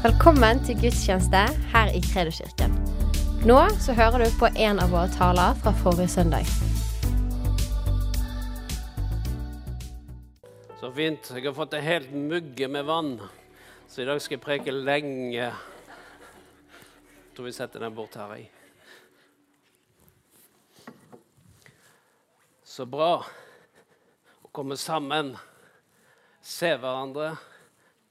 Velkommen til gudstjeneste her i Kredoskirken. Nå så hører du på en av våre taler fra forrige søndag. Så fint. Jeg har fått en helt mugge med vann, så i dag skal jeg preke lenge. Jeg tror vi setter den bort her. i. Så bra å komme sammen, se hverandre,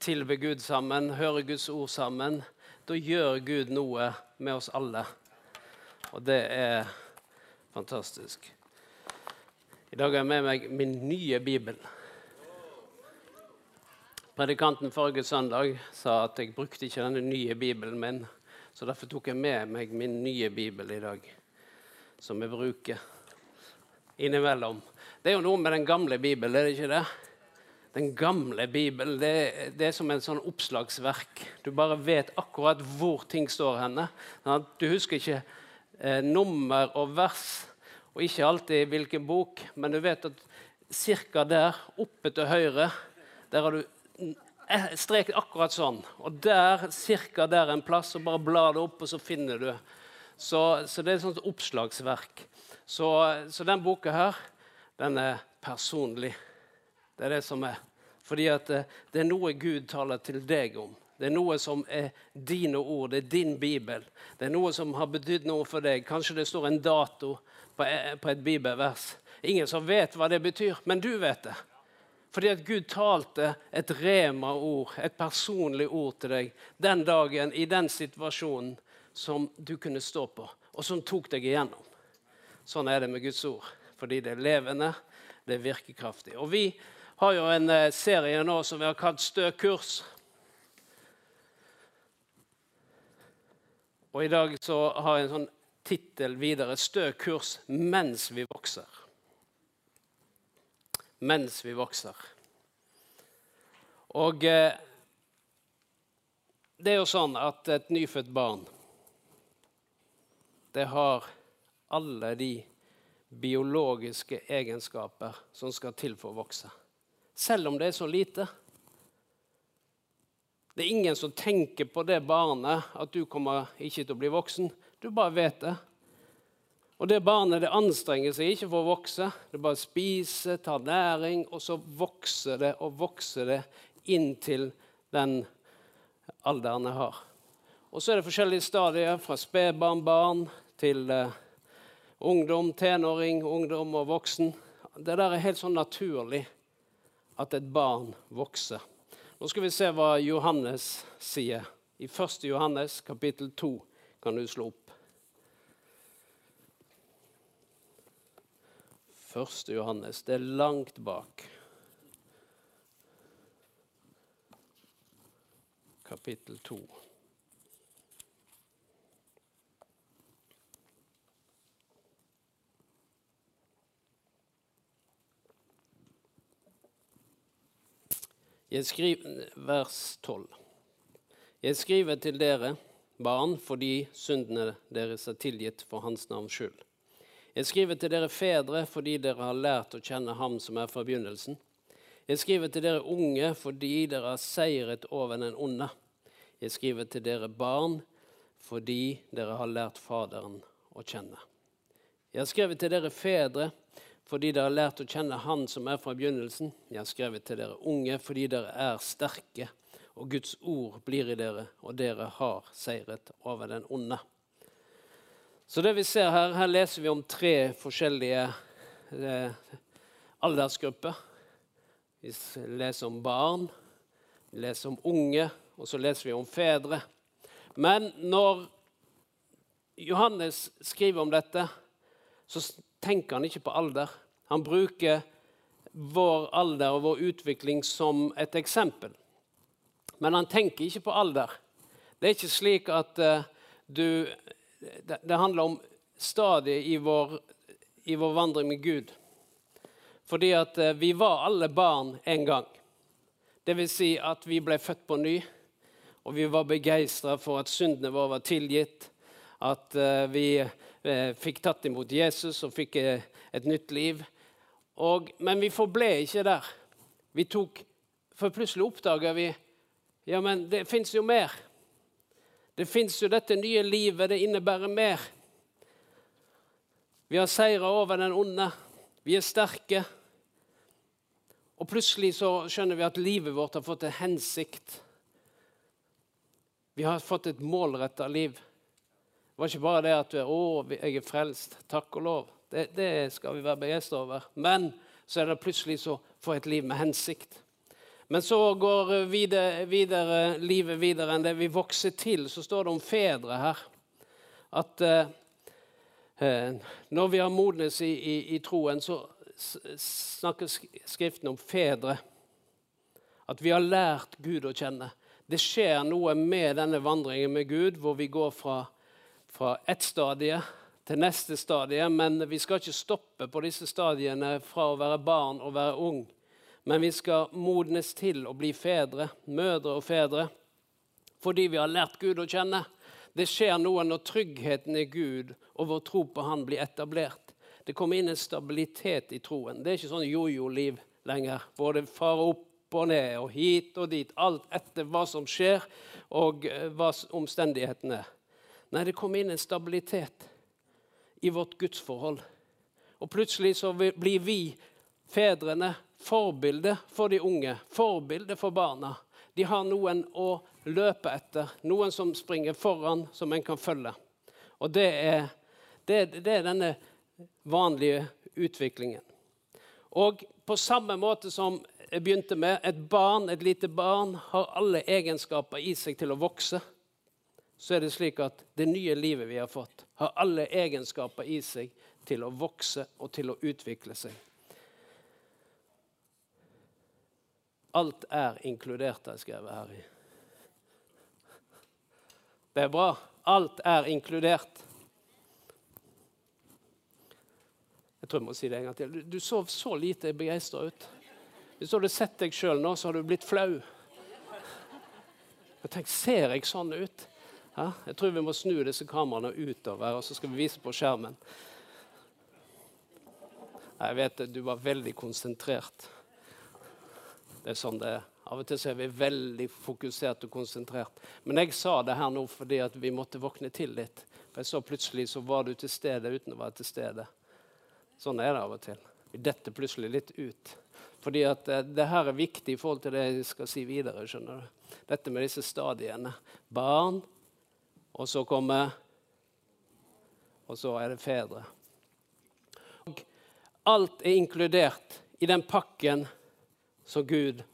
tilbe Gud sammen, høre Guds ord sammen. Da gjør Gud noe med oss alle. Og det er fantastisk. I dag har jeg med meg min nye bibel. Predikanten forrige søndag sa at jeg brukte ikke denne nye bibelen min, så derfor tok jeg med meg min nye bibel i dag, som jeg bruker innimellom. Det er jo noe med den gamle bibelen, er det ikke det? Den gamle bibelen det, det er som en sånn oppslagsverk. Du bare vet akkurat hvor ting står henne. Sånn du husker ikke eh, nummer og vers, og ikke alltid hvilken bok, men du vet at ca. der, oppe til høyre, der har du streket akkurat sånn. Og der, ca. der en plass, så bare blar det opp, og så finner du. Så, så det er et sånt oppslagsverk. Så, så den boka her, den er personlig. Det er det som er. Fordi at det, det er noe Gud taler til deg om. Det er noe som er dine ord, det er din bibel. Det er noe som har betydd noe for deg. Kanskje det står en dato på, på et bibelvers. Ingen som vet hva det betyr, men du vet det. Fordi at Gud talte et rema-ord, et personlig ord til deg den dagen i den situasjonen som du kunne stå på, og som tok deg igjennom. Sånn er det med Guds ord. Fordi det er levende, det er virkekraftig. Og vi har jo en eh, serie nå som vi har kalt Stø kurs. Og i dag så har jeg en sånn tittel videre Stø kurs mens vi vokser. Mens vi vokser. Og eh, det er jo sånn at et nyfødt barn det har alle de biologiske egenskaper som skal til for å vokse selv om det er så lite. Det er ingen som tenker på det barnet, at du kommer ikke til å bli voksen. Du bare vet det. Og det barnet det anstrenger seg ikke for å vokse. Det bare spiser, tar næring, og så vokser det og vokser det inntil den alderen det har. Og så er det forskjellige stadier, fra spedbarn, barn til uh, ungdom, tenåring, ungdom og voksen. Det der er helt sånn naturlig at et barn vokser. Nå skal vi se hva Johannes sier. I 1. Johannes kapittel 2 kan du slå opp. 1. Johannes, det er langt bak. Kapittel 2. Jeg skriver, vers 12. Jeg skriver til dere, barn, fordi syndene deres er tilgitt for Hans navns skyld. Jeg skriver til dere fedre fordi dere har lært å kjenne Ham som er fra begynnelsen. Jeg skriver til dere unge fordi dere har seiret over den onde. Jeg skriver til dere barn fordi dere har lært Faderen å kjenne. Jeg har skrevet til dere fedre fordi dere har lært å kjenne Han som er fra begynnelsen. Jeg har skrevet til dere unge fordi dere er sterke, og Guds ord blir i dere, og dere har seiret over den onde. Så det vi ser her, her leser vi om tre forskjellige eh, aldersgrupper. Vi leser om barn, vi leser om unge, og så leser vi om fedre. Men når Johannes skriver om dette, så tenker han ikke på alder. Han bruker vår alder og vår utvikling som et eksempel. Men han tenker ikke på alder. Det er ikke slik at uh, du det, det, handler om stadiet i vår, i vår vandring med Gud. Fordi at uh, vi var alle barn en gang. Det vil si at vi ble født på ny, og vi var begeistra for at syndene våre var tilgitt. At uh, vi fikk tatt imot Jesus og fikk eh, et nytt liv. Og, men vi forble ikke der. Vi tok, For plutselig oppdaga vi ja, men det fins jo mer. Det fins jo dette nye livet. Det innebærer mer. Vi har seira over den onde. Vi er sterke. Og plutselig så skjønner vi at livet vårt har fått en hensikt. Vi har fått et målretta liv. Det var ikke bare det at du er 'Å, jeg er frelst'. Takk og lov. Det, det skal vi være begeistra over. Men så er det plutselig så får et liv med hensikt. Men så går videre, videre, livet videre enn det vi vokser til. Så står det om fedre her. At eh, eh når vi har modnes i, i, i troen, så snakker Skriften om fedre. At vi har lært Gud å kjenne. Det skjer noe med denne vandringen med Gud, hvor vi går fra, fra ett stadie til neste stadie. Men vi skal ikke stoppe på disse stadiene fra å være barn og være ung. Men vi skal modnes til å bli fedre, mødre og fedre, fordi vi har lært Gud å kjenne. Det skjer noe når tryggheten i Gud og vår tro på Han blir etablert. Det kommer inn en stabilitet i troen. Det er ikke sånn jojo-liv lenger. Både fare opp og ned og hit og dit. Alt etter hva som skjer, og eh, hva omstendighetene er. Nei, det kom inn en stabilitet i vårt gudsforhold. Og plutselig så blir vi fedrene forbilde for de unge, forbilde for barna. De har noen å løpe etter, noen som springer foran, som en kan følge. Og det er, det, det er denne vanlige utviklingen. Og på samme måte som jeg begynte med, et barn, et lite barn har alle egenskaper i seg til å vokse, så er det slik at det nye livet vi har fått, har alle egenskaper i seg til å vokse og til å utvikle seg. Alt er inkludert, har jeg skrevet her. i. Det er bra. Alt er inkludert. Jeg tror jeg må si det en gang til. Du, du så så lite begeistra ut. Hvis du hadde sett deg sjøl nå, så hadde du blitt flau. Jeg tenk, Ser jeg sånn ut? Ja? Jeg tror vi må snu disse kameraene utover, og så skal vi vise på skjermen. Jeg vet du var veldig konsentrert. Det er sånn det er. Av og til er vi veldig fokusert og konsentrert. Men jeg sa det her nå fordi vi måtte våkne til litt. For jeg så plutselig så var du til stede uten å være til stede. Sånn er det av og til. Vi detter plutselig litt ut. Fordi at eh, det her er viktig i forhold til det jeg skal si videre. skjønner du? Dette med disse stadiene. Barn, og så kommer Og så er det fedre. Og alt er inkludert i den pakken som Gud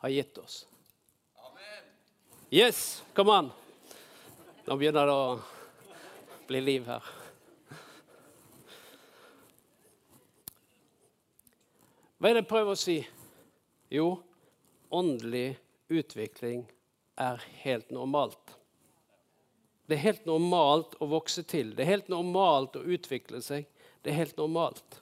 har gitt oss. Yes, come on! Nå begynner det å bli liv her. Hva er det jeg prøver å si? Jo, åndelig utvikling er helt normalt. Det er helt normalt å vokse til. Det er helt normalt å utvikle seg. Det er helt normalt.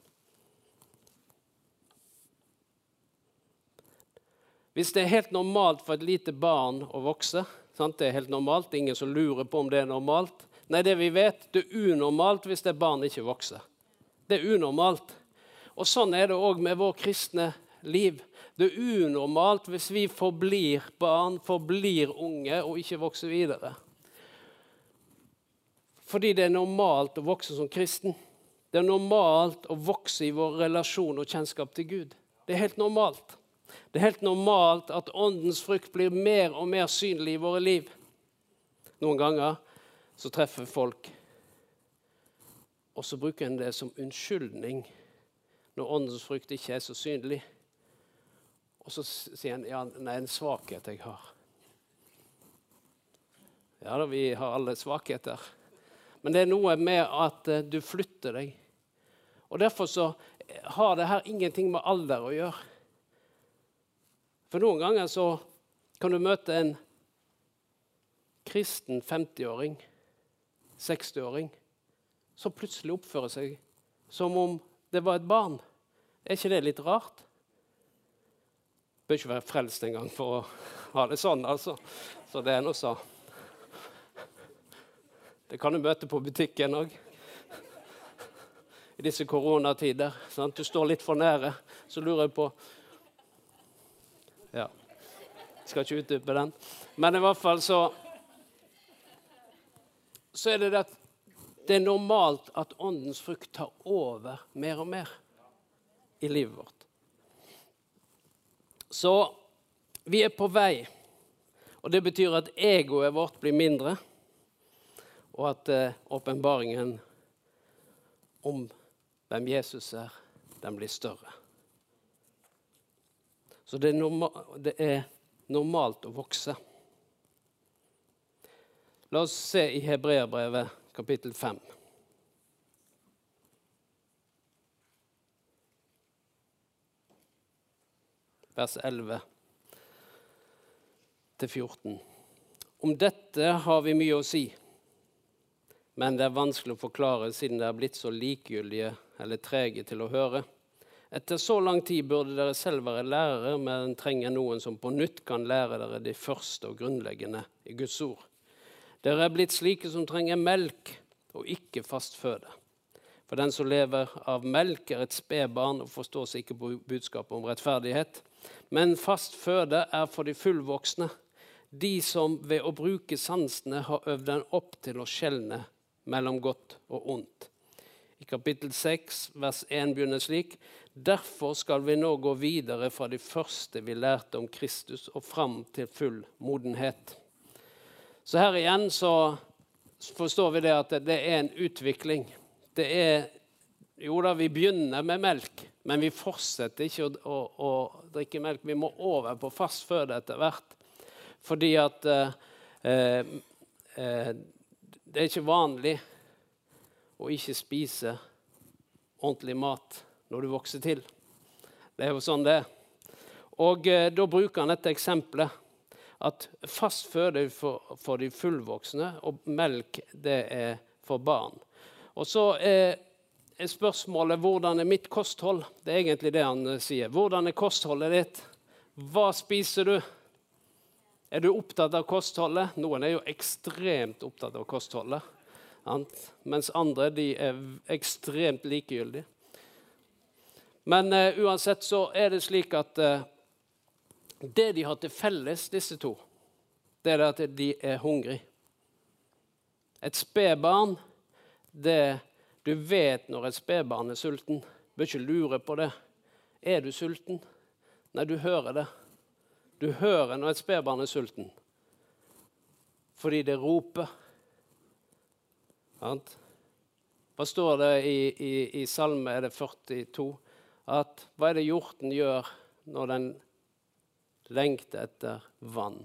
Hvis det er helt normalt for et lite barn å vokse sant? Det er helt normalt, er ingen som lurer på om det er normalt. Nei, det vi vet, det er unormalt hvis det barn ikke vokser. Det er unormalt. Og sånn er det òg med vår kristne liv. Det er unormalt hvis vi forblir barn, forblir unge og ikke vokser videre. Fordi det er normalt å vokse som kristen. Det er normalt å vokse i vår relasjon og kjennskap til Gud. Det er helt normalt. Det er helt normalt at åndens frukt blir mer og mer synlig i våre liv. Noen ganger så treffer folk, og så bruker en det som unnskyldning når åndens frukt ikke er så synlig. Og så sier en ja, er en svakhet jeg har. Ja da, vi har alle svakheter. Men det er noe med at uh, du flytter deg. Og Derfor så har det her ingenting med alder å gjøre. For noen ganger så kan du møte en kristen 50-åring, 60-åring, som plutselig oppfører seg som om det var et barn. Er ikke det litt rart? Bør ikke være frelst engang for å ha det sånn, altså. Så det er nå så. Det kan du møte på butikken òg. I disse koronatider. Sant? Du står litt for nære. Så lurer jeg på Ja. Skal ikke utdype den. Men i hvert fall så så er det det at det er normalt at åndens frukt tar over mer og mer i livet vårt. Så vi er på vei. Og det betyr at egoet vårt blir mindre, og at eh, om hvem Jesus er, den blir større. Så det er, norma det er normalt å vokse. La oss se i Hebreerbrevet kapittel 5. Vers 11 til 14. Om dette har vi mye å si, men det er vanskelig å forklare siden dere er blitt så likegyldige eller trege til å høre. Etter så lang tid burde dere selv være lærere, men trenger noen som på nytt kan lære dere de første og grunnleggende i Guds ord. Dere er blitt slike som trenger melk og ikke fast føde. For den som lever av melk, er et spedbarn og forstår seg ikke på budskapet om rettferdighet. Men fast føde er for de fullvoksne, de som ved å bruke sansene har øvd den opp til å skjelne mellom godt og ondt. I kapittel 6, vers 1 begynner slik.: Derfor skal vi nå gå videre fra de første vi lærte om Kristus, og fram til full modenhet. Så her igjen så forstår vi det at det er en utvikling. Det er Jo da, vi begynner med melk, men vi fortsetter ikke å, å, å drikke melk. Vi må over på fast føde etter hvert. Fordi at eh, eh, det er ikke vanlig å ikke spise ordentlig mat når du vokser til. Det er jo sånn det er. Og eh, da bruker han dette eksempelet at fast føde er for, for de fullvoksne, og melk det er for barn. Og så er, er spørsmålet hvordan er mitt kosthold? Det er egentlig det han eh, sier. Hvordan er kostholdet ditt? Hva spiser du? Er du opptatt av kostholdet? Noen er jo ekstremt opptatt av kostholdet. Mens andre er ekstremt likegyldige. Men uh, uansett så er det slik at uh, det de har til felles, disse to, det er at de er hungrige. Et spedbarn det, Du vet når et spedbarn er sulten. Du bør ikke lure på det. Er du sulten? Nei, du hører det. Du hører når et spedbarn er sulten. Fordi det roper. Hva står det i, i, i Salme er det 42? At hva er det hjorten gjør når den lengter etter vann.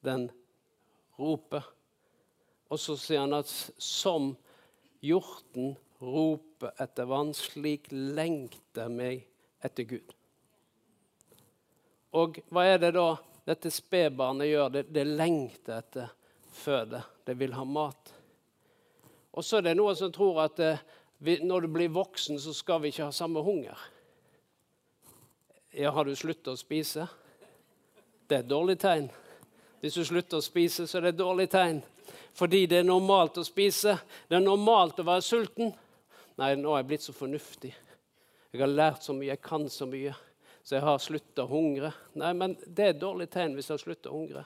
Den roper. Og så sier han at som hjorten roper etter vann, slik lengter meg etter Gud. Og hva er det da dette spedbarnet gjør? Det, det lengter etter føde. Det vil ha mat. Og så er det noen som tror at eh, vi, når du blir voksen, så skal vi ikke ha samme hunger. Ja, har du sluttet å spise? Det er et dårlig tegn. Hvis du slutter å spise, så er det et dårlig tegn. Fordi det er normalt å spise. Det er normalt å være sulten. Nei, nå er jeg blitt så fornuftig. Jeg har lært så mye, jeg kan så mye, så jeg har sluttet å hungre. Nei, men det er et dårlig tegn hvis jeg har sluttet å hungre.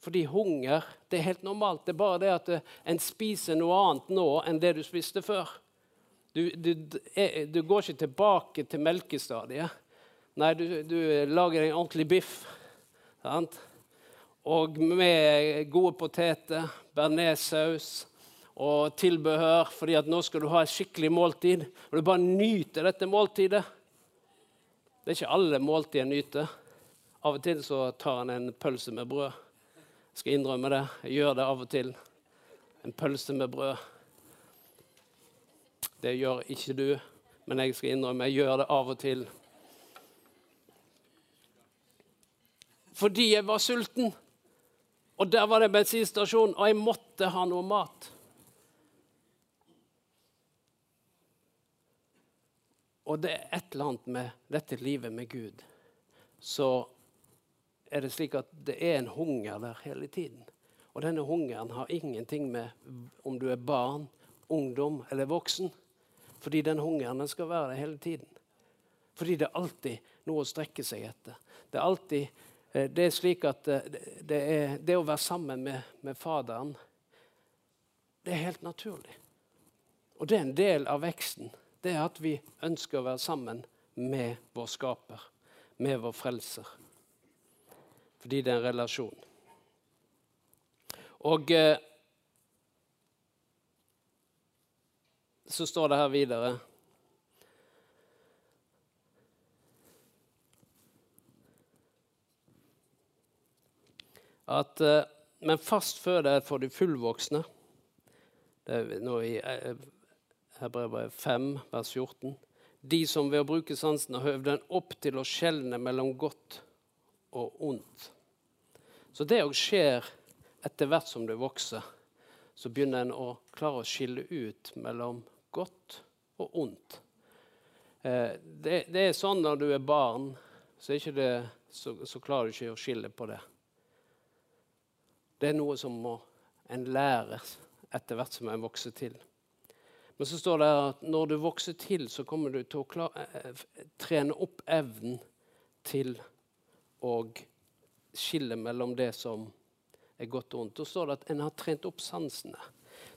Fordi hunger det er helt normalt. Det er bare det at en spiser noe annet nå enn det du spiste før. Du, du, du går ikke tilbake til melkestadiet. Nei, du, du lager en ordentlig biff. Sant? Og med gode poteter, bearnéssaus og tilbehør, fordi at nå skal du ha et skikkelig måltid. Og du bare nyter dette måltidet. Det er ikke alle måltider jeg nyter. Av og til så tar han en pølse med brød. Jeg skal innrømme det. Jeg gjør det av og til. En pølse med brød. Det gjør ikke du, men jeg skal innrømme jeg gjør det av og til. fordi jeg var sulten. Og der var det bensinstasjon, og jeg måtte ha noe mat. Og det er et eller annet med dette livet med Gud. Så er det slik at det er en hunger der hele tiden. Og denne hungeren har ingenting med om du er barn, ungdom eller voksen. Fordi den hungeren skal være der hele tiden. Fordi det er alltid noe å strekke seg etter. Det er alltid Eh, det er slik at eh, det, er, det å være sammen med, med Faderen Det er helt naturlig. Og det er en del av veksten. Det er at vi ønsker å være sammen med vår skaper, med vår frelser. Fordi det er en relasjon. Og eh, så står det her videre at eh, Men fast føde for de fullvoksne. Det er nå i eh, Hebrevet 5, vers 14. De som ved å bruke sansen har høvd den opp til å skjelne mellom godt og ondt. Så det òg skjer etter hvert som du vokser. Så begynner en å klare å skille ut mellom godt og ondt. Eh, det, det, er sånn når du er barn, så, er det, så, så klarer du ikke å skille på det. Det er noe som må en lære etter hvert som en vokser til. Men så står det at når du vokser til, så kommer du til å klare, eh, trene opp evnen til å skille mellom det som er godt og ondt. Da står det at en har trent opp sansene.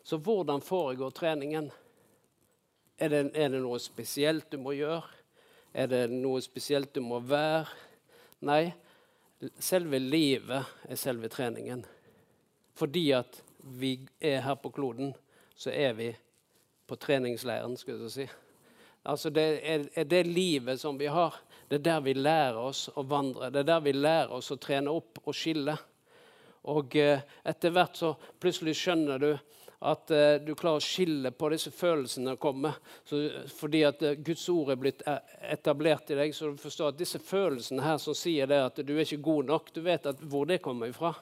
Så hvordan foregår treningen? Er det, er det noe spesielt du må gjøre? Er det noe spesielt du må være? Nei, selve livet er selve treningen. Fordi at vi er her på kloden, så er vi på treningsleiren, skulle jeg si. Altså det er, er, det livet som vi har. Det er der vi lærer oss å vandre. Det er der vi lærer oss å trene opp og skille. Og eh, etter hvert så plutselig skjønner du at eh, du klarer å skille på disse følelsene som kommer. Så, fordi at eh, Guds ord er blitt eh, etablert i deg, så du forstår at disse følelsene her som sier det at du er ikke god nok, du vet hvor det kommer ifra.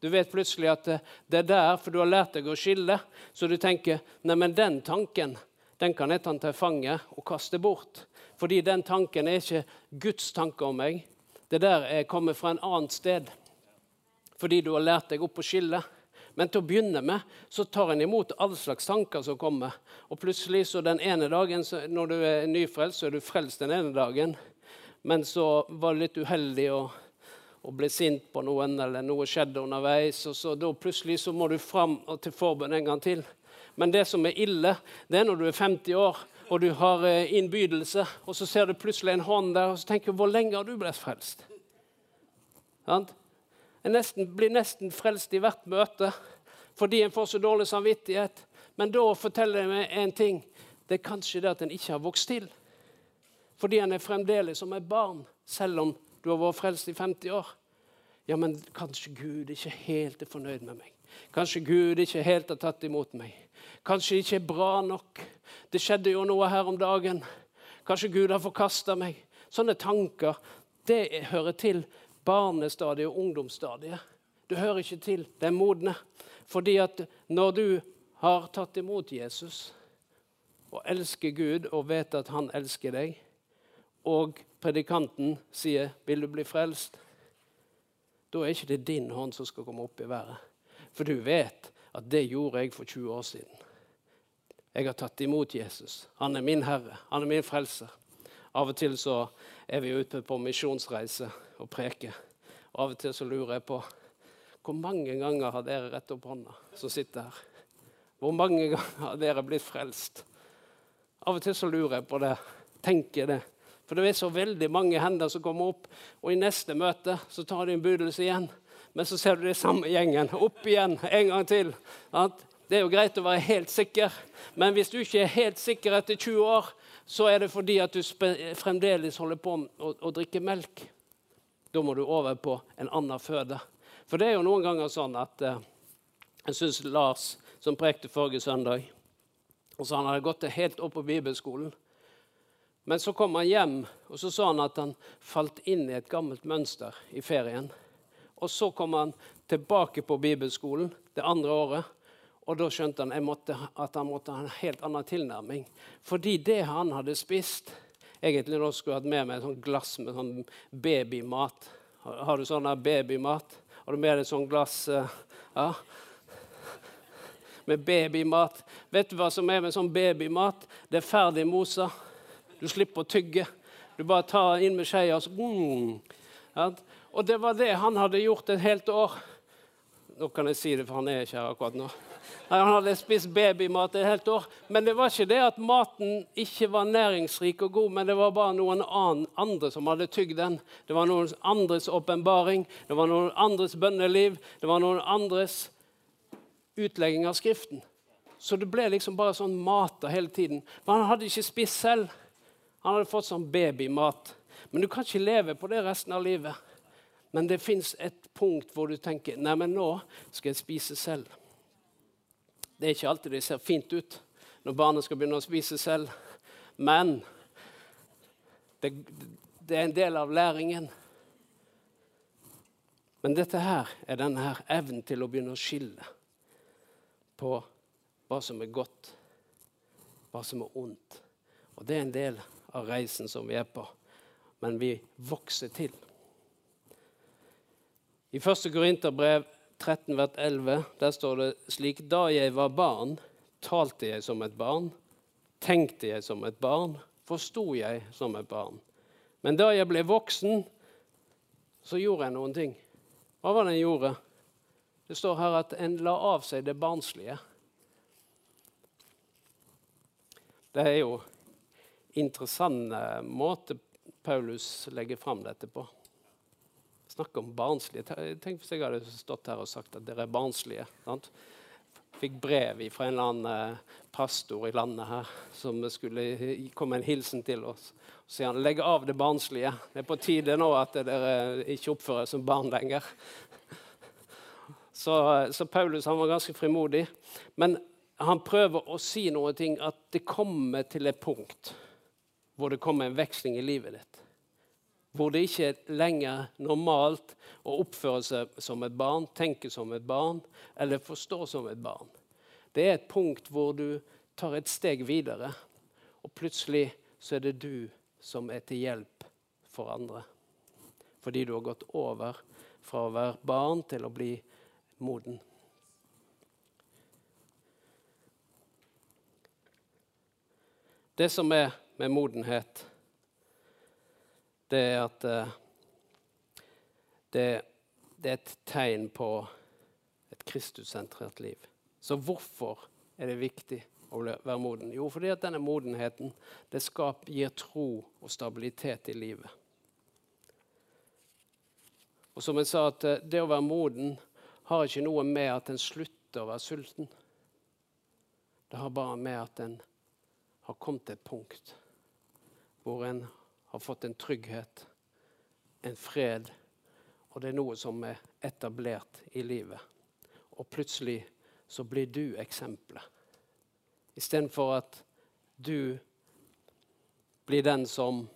Du vet plutselig at det er der, for du har lært deg å skille. Så du tenker nei, men den tanken den kan jeg ta til fange og kaste bort. Fordi den tanken er ikke Guds tanke om meg. Det der er kommet fra en annet sted. Fordi du har lært deg opp å skille. Men til å begynne med så tar en imot alle slags tanker som kommer. Og plutselig så den ene dagen, når du er nyfrelst, så er du frelst den ene dagen. Men så var du litt uheldig og og ble sint på noen, eller noe skjedde underveis. og så da Plutselig så må du fram til forbønn en gang til. Men det som er ille, det er når du er 50 år og du har eh, innbydelse, og så ser du plutselig en hånd der, og så tenker du hvor lenge har du blitt frelst? En nesten, blir nesten frelst i hvert møte fordi en får så dårlig samvittighet. Men da forteller jeg meg en ting. Det er kanskje det at en ikke har vokst til. Fordi en er fremdeles som et barn, selv om du har vært frelst i 50 år. Ja, men kanskje Gud ikke helt er fornøyd med meg. Kanskje Gud ikke helt har tatt imot meg. Kanskje det ikke er bra nok. Det skjedde jo noe her om dagen. Kanskje Gud har forkasta meg. Sånne tanker det hører til barnestadiet og ungdomsstadiet. Du hører ikke til den modne. Fordi at når du har tatt imot Jesus og elsker Gud og vet at han elsker deg, og predikanten sier 'Vil du bli frelst?' Da er ikke det din hånd som skal komme opp i været. For du vet at det gjorde jeg for 20 år siden. Jeg har tatt imot Jesus. Han er min herre. Han er min frelser. Av og til så er vi ute på misjonsreise og preker. Og av og til så lurer jeg på hvor mange ganger har dere rett opp hånda som sitter her? Hvor mange ganger har dere blitt frelst? Av og til så lurer jeg på det. Tenker det. For det er så veldig mange hender som kommer opp, og i neste møte så tar de en budelse igjen. Men så ser du det samme gjengen opp igjen en gang til. Det er jo greit å være helt sikker, men hvis du ikke er helt sikker etter 20 år, så er det fordi at du fremdeles holder på å, å drikke melk. Da må du over på en annen føde. For det er jo noen ganger sånn at eh, jeg syns Lars, som prekte forrige søndag og så Han hadde gått helt opp på bibelskolen. Men så kom han hjem og så sa han at han falt inn i et gammelt mønster i ferien. Og så kom han tilbake på bibelskolen det andre året. Og da skjønte han måtte, at han måtte ha en helt annen tilnærming. Fordi det han hadde spist Egentlig nå skulle jeg hatt med meg et sånt glass med sånn babymat. Har du sånn babymat? Har du med deg et sånt glass uh, ja, med babymat? Vet du hva som er med sånn babymat? Det er ferdig mosa. Du slipper å tygge. Du bare tar inn med skeia, og så mm. Og det var det han hadde gjort et helt år. Nå kan jeg si det, for han er ikke her akkurat nå. Nei, Han hadde spist babymat et helt år. Men det var ikke det at maten ikke var næringsrik og god, men det var bare noen andre som hadde tygd den. Det var noen andres åpenbaring, det var noen andres bønneliv, det var noen andres utlegging av Skriften. Så det ble liksom bare sånn mat hele tiden. Men han hadde ikke spist selv. Han hadde fått sånn babymat. Men du kan ikke leve på det resten av livet. Men det fins et punkt hvor du tenker nei, men nå skal jeg spise selv. Det er ikke alltid det ser fint ut når barnet skal begynne å spise selv. Men det, det er en del av læringen. Men dette her er denne her evnen til å begynne å skille på hva som er godt, hva som er ondt. Og det er en del av reisen som vi er på. Men vi vokser til. I 1. Korinterbrev 13, vers 11, der står det slik Da jeg var barn, talte jeg som et barn, tenkte jeg som et barn, forsto jeg som et barn. Men da jeg ble voksen, så gjorde jeg noen ting. Hva var det en gjorde? Det står her at en la av seg det barnslige. Det er jo interessant måte Paulus legger fram dette på. Snakk om barnslige. Tenk hvis jeg hadde stått her og sagt at dere er barnslige. Sant? Fikk brev fra en eller annen eh, pastor i landet her som skulle komme en hilsen til oss. Så sier han legg av det barnslige. Det er på tide nå at dere ikke oppfører som barn lenger. Så, så Paulus han var ganske frimodig. Men han prøver å si noe ting, at det kommer til et punkt hvor det kommer en veksling i livet ditt. Hvor det ikke er lenger normalt å oppføre seg som et barn, tenke som et barn eller forstå som et barn. Det er et punkt hvor du tar et steg videre, og plutselig så er det du som er til hjelp for andre. Fordi du har gått over fra å være barn til å bli moden. Det som er med modenhet, det er at uh, det, det, er et tegn på et Kristussentrert liv. Så hvorfor er det viktig å være moden? Jo, fordi at denne modenheten det skap, gir tro og stabilitet i livet. Og som jeg sa, at uh, det å være moden har ikke noe med at en slutter å være sulten. Det har bare med at en har kommet til et punkt hvor en har fått en trygghet, en fred, og det er noe som er etablert i livet. Og plutselig så blir du eksempelet. Istedenfor at du blir den som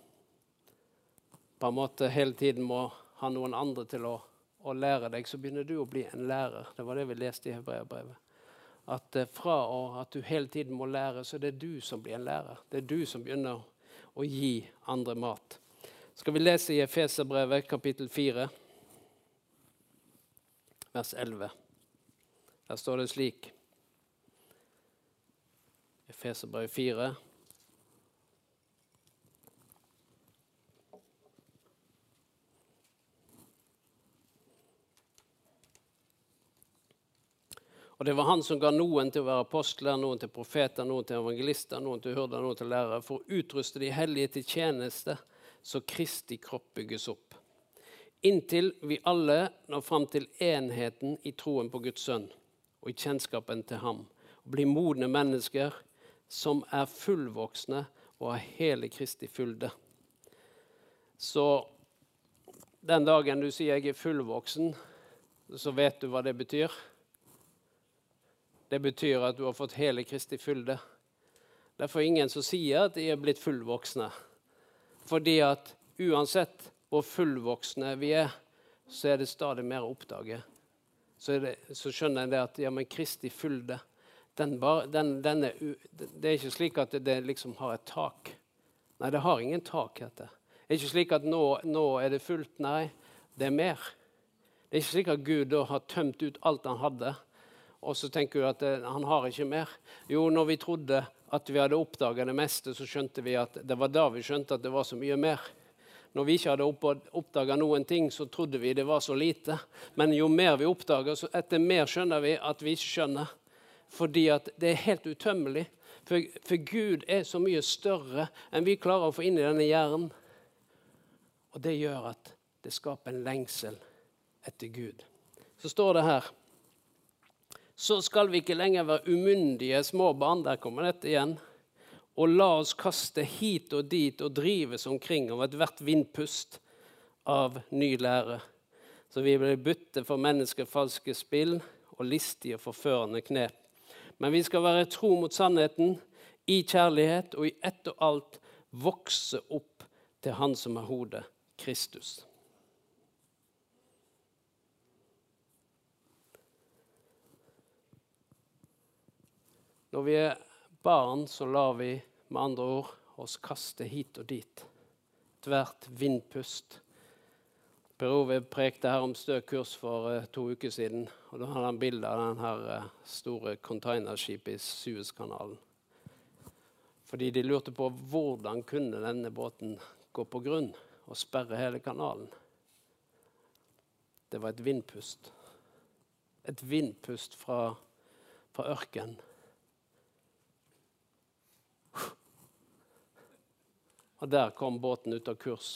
på en måte hele tiden må ha noen andre til å, å lære deg, så begynner du å bli en lærer. Det var det vi leste i Hebreabrevet. At fra fra at du hele tiden må lære, så det er du som blir en lærer. Det er du som begynner å og gi andre mat. Skal vi lese i Efeserbrevet kapittel 4, vers 11. Der står det slik Efeserbrevet 4. Og det var han som ga noen til å være apostler, noen til profeter, noen til evangelister, noen til hyrder, noen til lærere, for å utruste de hellige til tjeneste, så Kristi kropp bygges opp. Inntil vi alle når fram til enheten i troen på Guds sønn og i kjennskapen til ham, og blir modne mennesker som er fullvoksne og har hele Kristi fylde. Så den dagen du sier jeg er fullvoksen, så vet du hva det betyr. Det betyr at du har fått hele Kristi fylde. Derfor er ingen som sier at de er blitt fullvoksne. Fordi at uansett hvor fullvoksne vi er, så er det stadig mer å oppdage. Så, det, så skjønner jeg det at ja, men Kristi fylde den bar, den, den er, Det er ikke slik at det, det, liksom har et tak. Nei, det har ingen tak. Dette. Det er ikke slik at nå, nå er det fullt. Nei, det er mer. Det er ikke slik at Gud da har tømt ut alt han hadde, og så tenker du at eh, han har ikke mer. Jo, når vi trodde at vi hadde oppdaga det meste, så skjønte vi at det var da vi skjønte at det var så mye mer. Når vi ikke hadde oppdaga noen ting, så trodde vi det var så lite. Men jo mer vi oppdager, så etter mer skjønner vi at vi ikke skjønner. fordi at det er helt utømmelig. For, for, Gud er så mye større enn vi klarer å få inn i denne hjernen. Og det gjør at det skaper en lengsel etter Gud. Så står det her Så skal vi ikke lenger være umyndige små barn. Der kommer dette igjen. Og la oss kaste hit og dit og drives omkring av ethvert vindpust av ny lære. Så vi blir bytte for menneskefalske spill og listige, forførende knep. Men vi skal være tro mot sannheten, i kjærlighet og i ett og alt vokse opp til Han som er hodet, Kristus. Når vi er barn, så lar vi med andre ord oss kaste hit og dit. Tvert vindpust Per Ove prekte her om stø kurs for uh, to uker siden. og Da hadde han bilde av denne uh, eh, store containerskipet i Suezkanalen. Fordi de lurte på hvordan kunne denne båten gå på grunn og sperre hele kanalen. Det var et vindpust. Et vindpust fra, fra ørkenen. Og der kom båten ut av kurs.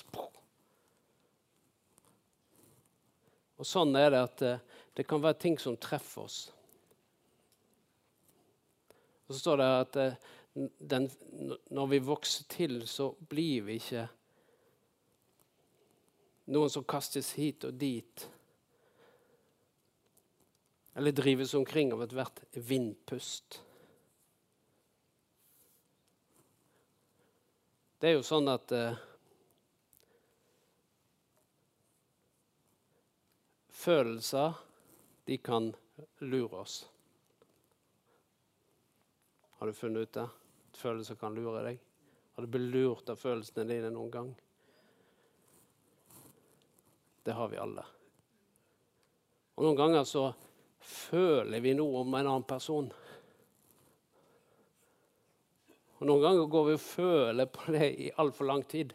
Og sånn er det at eh, det kan være ting som treffer oss. Og så står det at eh, den, når vi vokser til, så blir vi ikke noen som kastes hit og dit. Eller drives omkring av ethvert vindpust. Det er jo sånn at eh, Følelser de kan lure oss. Har du funnet ut det? At følelser kan lure deg? Har du blitt lurt av følelsene dine noen gang? Det har vi alle. Og Noen ganger så føler vi noe om en annen person. Og Noen ganger går vi og føler på det i altfor lang tid.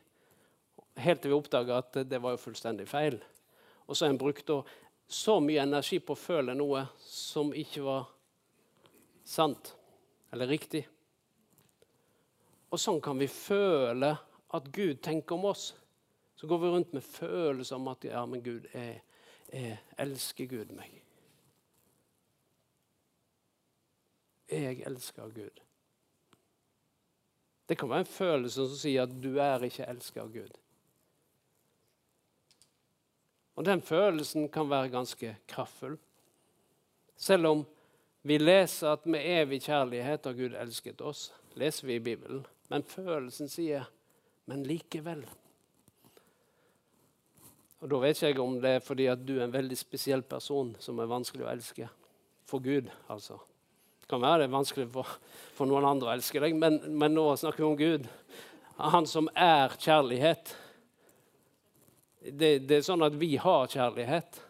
Helt til vi oppdager at det var jo fullstendig feil. Og så har en brukt så mye energi på å føle noe som ikke var sant eller riktig. Og sånn kan vi føle at Gud tenker om oss. Så går vi rundt med følelser om at ja, men Gud, jeg, jeg elsker Gud meg. Jeg elsker Gud. Det kan være en følelse som sier at du er ikke elsket av Gud. Og den følelsen kan være ganske kraftfull. Selv om vi leser at med evig kjærlighet har Gud elsket oss, leser vi i Bibelen. Men følelsen sier 'men likevel'. Og Da vet jeg ikke om det er fordi at du er en veldig spesiell person som er vanskelig å elske. For Gud, altså. Det kan være vanskelig for, for noen andre å elske deg, men, men nå snakker vi om Gud. Han som er kjærlighet det, det, er sånn at vi har kjærlighet.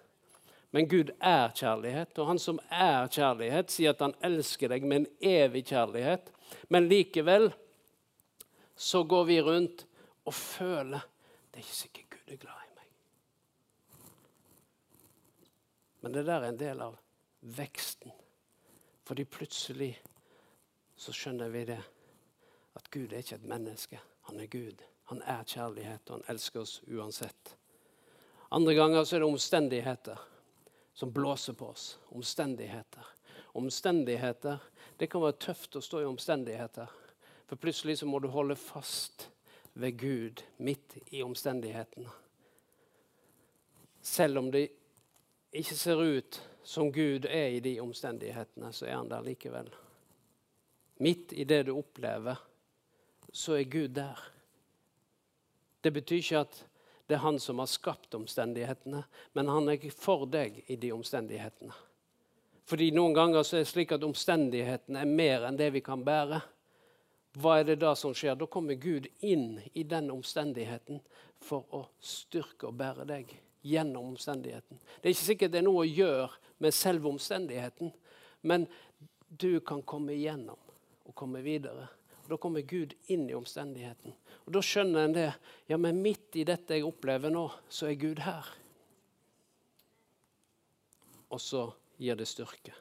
Men Gud er kjærlighet, og han som er kjærlighet, sier at han elsker deg med en evig kjærlighet. Men likevel så går vi rundt og føler det er ikke sikkert Gud er glad i meg. Men det der er en del av veksten. Fordi plutselig så skjønner vi det. At Gud er ikke et menneske. Han er Gud. Han er kjærlighet, og han elsker oss uansett. Andre ganger så er det omstendigheter som blåser på oss. Omstendigheter. Omstendigheter. Det kan være tøft å stå i omstendigheter. For plutselig så må du holde fast ved Gud midt i omstendighetene. Selv om det ikke ser ut som Gud er i de omstendighetene, så er han der likevel. Midt i det du opplever, så er Gud der. Det betyr ikke at det er han som har skapt omstendighetene, men han er for deg i de omstendighetene. Fordi Noen ganger så er det slik at omstendighetene er mer enn det vi kan bære. Hva er det da som skjer? Da kommer Gud inn i den omstendigheten for å styrke og bære deg gjennom omstendigheten. Det er ikke sikkert det er noe å gjøre med selve omstendigheten, men du kan komme igjennom og komme videre. Og Da kommer Gud inn i omstendigheten. Og Da skjønner en det. Ja, men midt i dette jeg opplever nå, så er Gud her. Og så gir det styrke.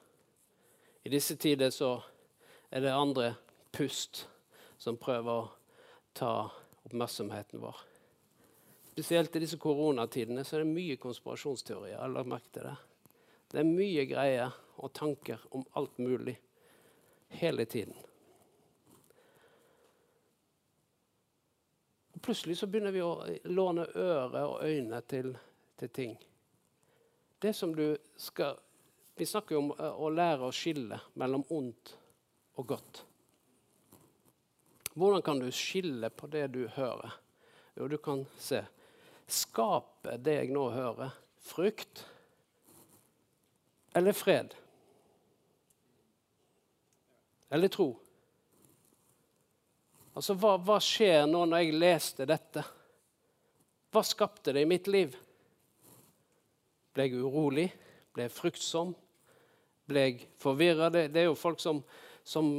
I disse tider så er det andre pust som prøver å ta oppmerksomheten vår. Spesielt i disse koronatidene så er det mye konspirasjonsteorier. Jeg har merket det. Det er mye greier og tanker om alt mulig hele tiden. Og plutselig så begynner vi å låne ører og øyne til, til ting. Det som du skal Vi snakker jo om eh, å lære å skille mellom ondt og godt. Hvordan kan du skille på det du hører? Jo, du kan se. Skaper det jeg nå hører, frykt eller fred? Eller tro? Altså, hva, hva skjer nå når jeg leste dette? Hva skapte det i mitt liv? Ble jeg urolig? Ble jeg fryktsom? Ble jeg forvirra? Det, det, er jo folk som, som,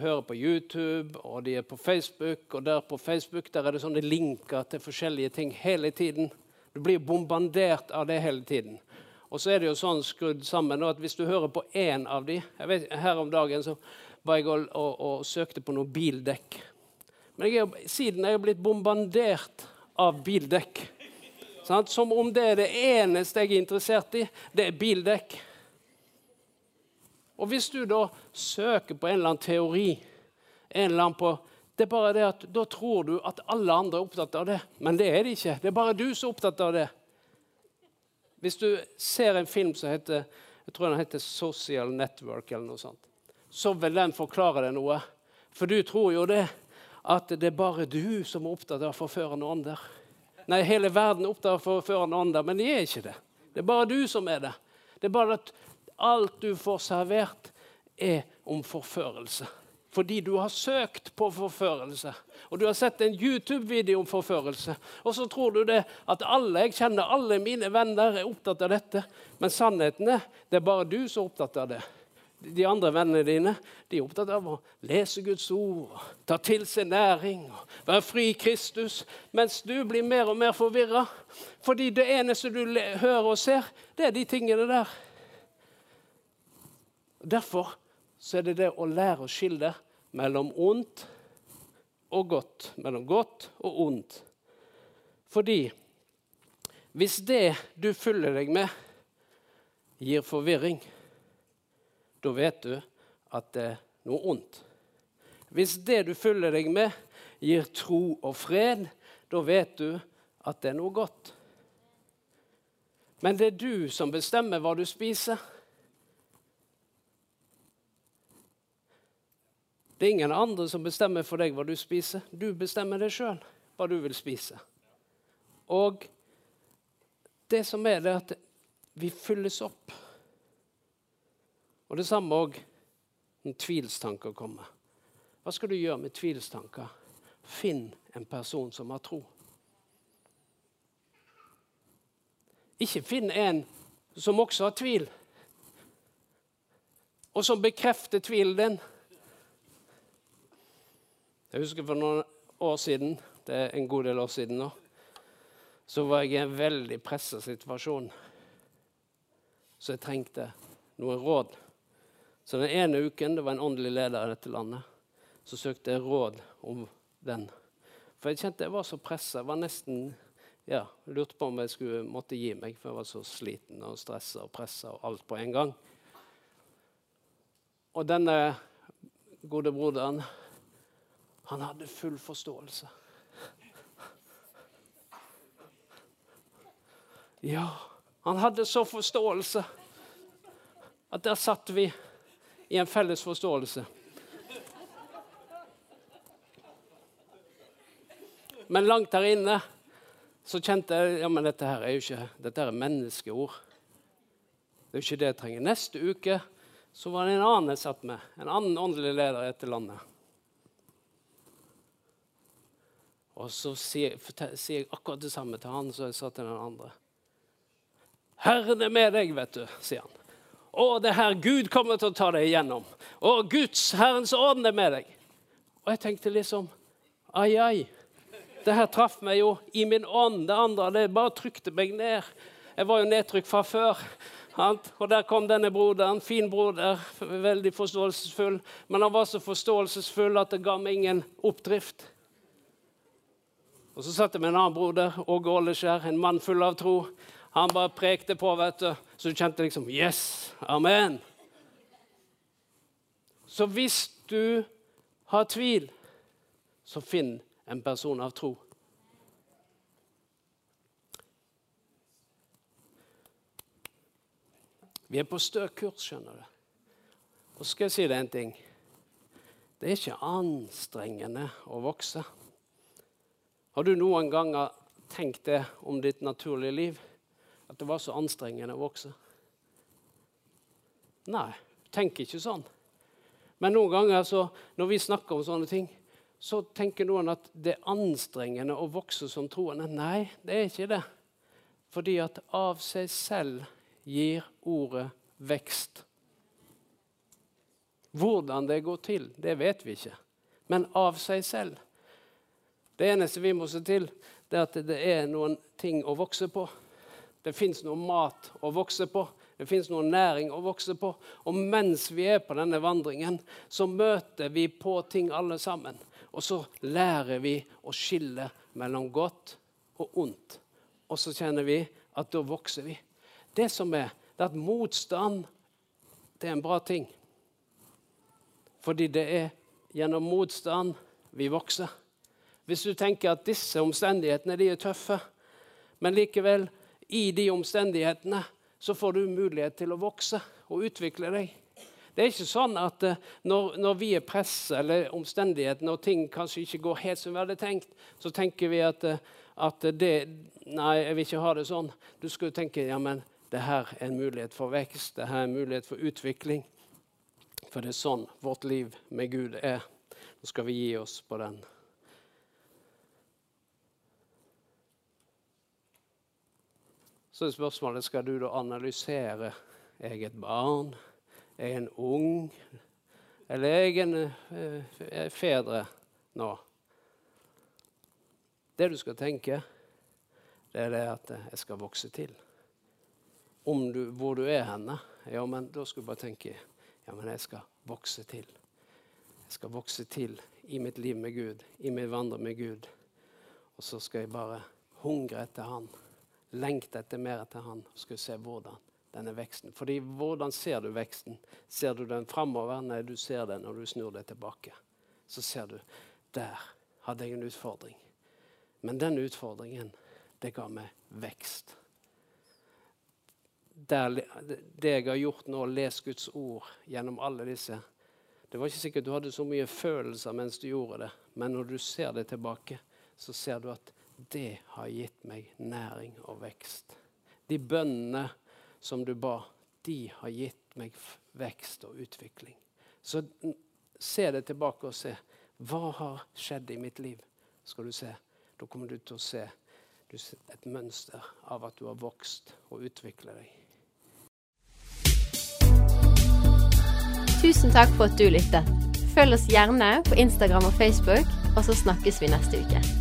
hører på YouTube, og de er på Facebook. Og der på Facebook der er det sånne linker til forskjellige ting hele tiden. Du blir bombardert av det hele tiden. Og så er det jo sånn skrudd sammen at hvis du hører på én av de, jeg vet, Her om dagen så var jeg og, og, og søkte på noe bildekk. Men jeg er, siden er jeg blitt bombardert av bildekk. Som om det er det eneste jeg er interessert i. Det er bildekk. Og hvis du da søker på en eller annen teori en eller annen på, det er bare det at Da tror du at alle andre er opptatt av det, men det er de ikke. Det er bare du som er opptatt av det. Hvis du ser en film som heter jeg tror den heter 'Social Network', eller noe sånt, så vil den forklare deg noe. For du tror jo det at det er bare du som er opptatt av å forføre noen andre. Nei, hele verden er opptatt av å forføre noen andre, men de er ikke det. Det er bare du som er det. Det er bare at alt du får servert, er om forførelse. Fordi du har søkt på forførelse. Og du har sett en YouTube-video om forførelse. Og så tror du det at alle jeg kjenner, alle mine venner, er opptatt av dette. Men sannheten er det er bare du som er opptatt av det de andre vennene dine de er opptatt av å lese Guds ord, ta til seg næring, være fri i Kristus, mens du blir mer og mer forvirra. Fordi det eneste du hører og ser, det er de tingene der. Derfor så er det det å lære å skille mellom ondt og godt. Mellom godt og ondt. Fordi hvis det du fyller deg med, gir forvirring, da vet du at det er noe ondt. Hvis det du fyller deg med, gir tro og fred, da vet du at det er noe godt. Men det er du som bestemmer hva du spiser. Det er ingen andre som bestemmer for deg hva du spiser. Du bestemmer det sjøl hva du vil spise. Og det som er det, er at vi fylles opp. Og det samme òg når tvilstanker kommer. Hva skal du gjøre med tvilstanker? Finn en person som har tro. Ikke finn en som også har tvil, og som bekrefter tvilen din. Jeg husker for noen år siden, det er en god del år siden nå, så var jeg i en veldig pressa situasjon. Så jeg trengte noen råd. Så den ene uken det var en åndelig leder i dette landet, så søkte jeg råd om den. For jeg kjente jeg var så pressa. Jeg var nesten ja, lurte på om jeg skulle måtte gi meg, for jeg var så sliten og stressa og pressa og alt på en gang. Og denne gode broderen, han hadde full forståelse. Ja, han hadde så forståelse at der satt vi i en felles forståelse. Men langt der inne så kjente jeg ja, men dette her er jo ikke dette er menneskeord. Det er jo ikke det jeg trenger. Neste uke så var det en annen jeg satt med, en annen åndelig leder i dette landet. Og så sier, sier, jeg akkurat det samme til han som jeg sa til den andre. 'Herren er med deg', vet du, sier han. Å, det her Gud kommer til å ta deg igjennom. Å, Guds, Herrens ånd er med deg. Og jeg tenkte liksom Ai, ai. Det her traff meg jo i min ånd. Det andre det bare trykte meg ned. Jeg var jo nedtrykt fra før. Og der kom denne broderen. Fin broder, veldig forståelsesfull. Men han var så forståelsesfull at det ga meg ingen oppdrift. Og Så satt jeg med en annen broder, Åge Åleskjær, en mann full av tro. Han bare prekte på, vet du. Så du kjente liksom Yes! Amen! Så hvis du har tvil, så finn en person av tro. Vi er på stø kurs, skjønner du. Og så skal jeg si deg en ting. Det er ikke anstrengende å vokse. Har du noen ganger tenkt det om ditt naturlige liv? At det var så anstrengende å vokse? Nei, tenk ikke sånn. Men noen ganger så, når vi snakker om sånne ting, så tenker noen at det er anstrengende å vokse som troende. Nei, det er ikke det. Fordi at av seg selv gir ordet vekst. Hvordan det går til, det vet vi ikke. Men av seg selv. Det eneste vi må se til, det er at det er noen ting å vokse på. Det fins noe mat å vokse på. Det fins noe næring å vokse på. Og mens vi er på denne vandringen, så møter vi på ting alle sammen. Og så lærer vi å skille mellom godt og ondt. Og så kjenner vi at da vokser vi. Det som er, det er at motstand det er en bra ting. Fordi det er gjennom motstand vi vokser. Hvis du tenker at disse omstendighetene de er tøffe, men likevel, i de omstendighetene så får du mulighet til å vokse og utvikle deg. Det er ikke sånn at uh, når, når, vi er presset eller omstendighetene og ting kanskje ikke går helt som vi hadde tenkt, så tenker vi at, uh, at det Nei, jeg vil ikke ha det sånn. Du skulle tenke ja, men det her er en mulighet for vekst, det her er en mulighet for utvikling. For det er sånn vårt liv med Gud er. Nå skal vi gi oss på den. Så er spørsmålet skal du da analysere er jeg et barn, er jeg en ung, eller er jeg en uh, fedre nå? Det du skal tenke, det er det at jeg skal vokse til Om du, hvor du er henne, ja, men da skal du bare tenke ja, men jeg skal vokse til. Jeg skal vokse til i mitt liv med Gud, i mitt vandring med Gud. Og så skal jeg bare hungre etter Han, lengte etter mer etter Han, skulle se hvordan denne veksten. Fordi hvordan ser du veksten? Ser du den framover? Nei, du ser den når du snur deg tilbake. Så ser du der hadde jeg en utfordring. Men den utfordringen, det ga meg vekst der, det jeg har gjort nå, les Guds ord gjennom alle disse Det var ikke sikkert du hadde så mye følelser mens du gjorde det, men når du ser det tilbake, så ser du at det har gitt meg næring og vekst. De bønnene som du ba, de har gitt meg vekst og utvikling. Så se det tilbake og se. Hva har skjedd i mitt liv? Skal du se. Da kommer du til å se et mønster av at du har vokst og utviklet deg. Tusen takk for at du lyttet. Følg oss gjerne på Instagram og Facebook, og så snakkes vi neste uke.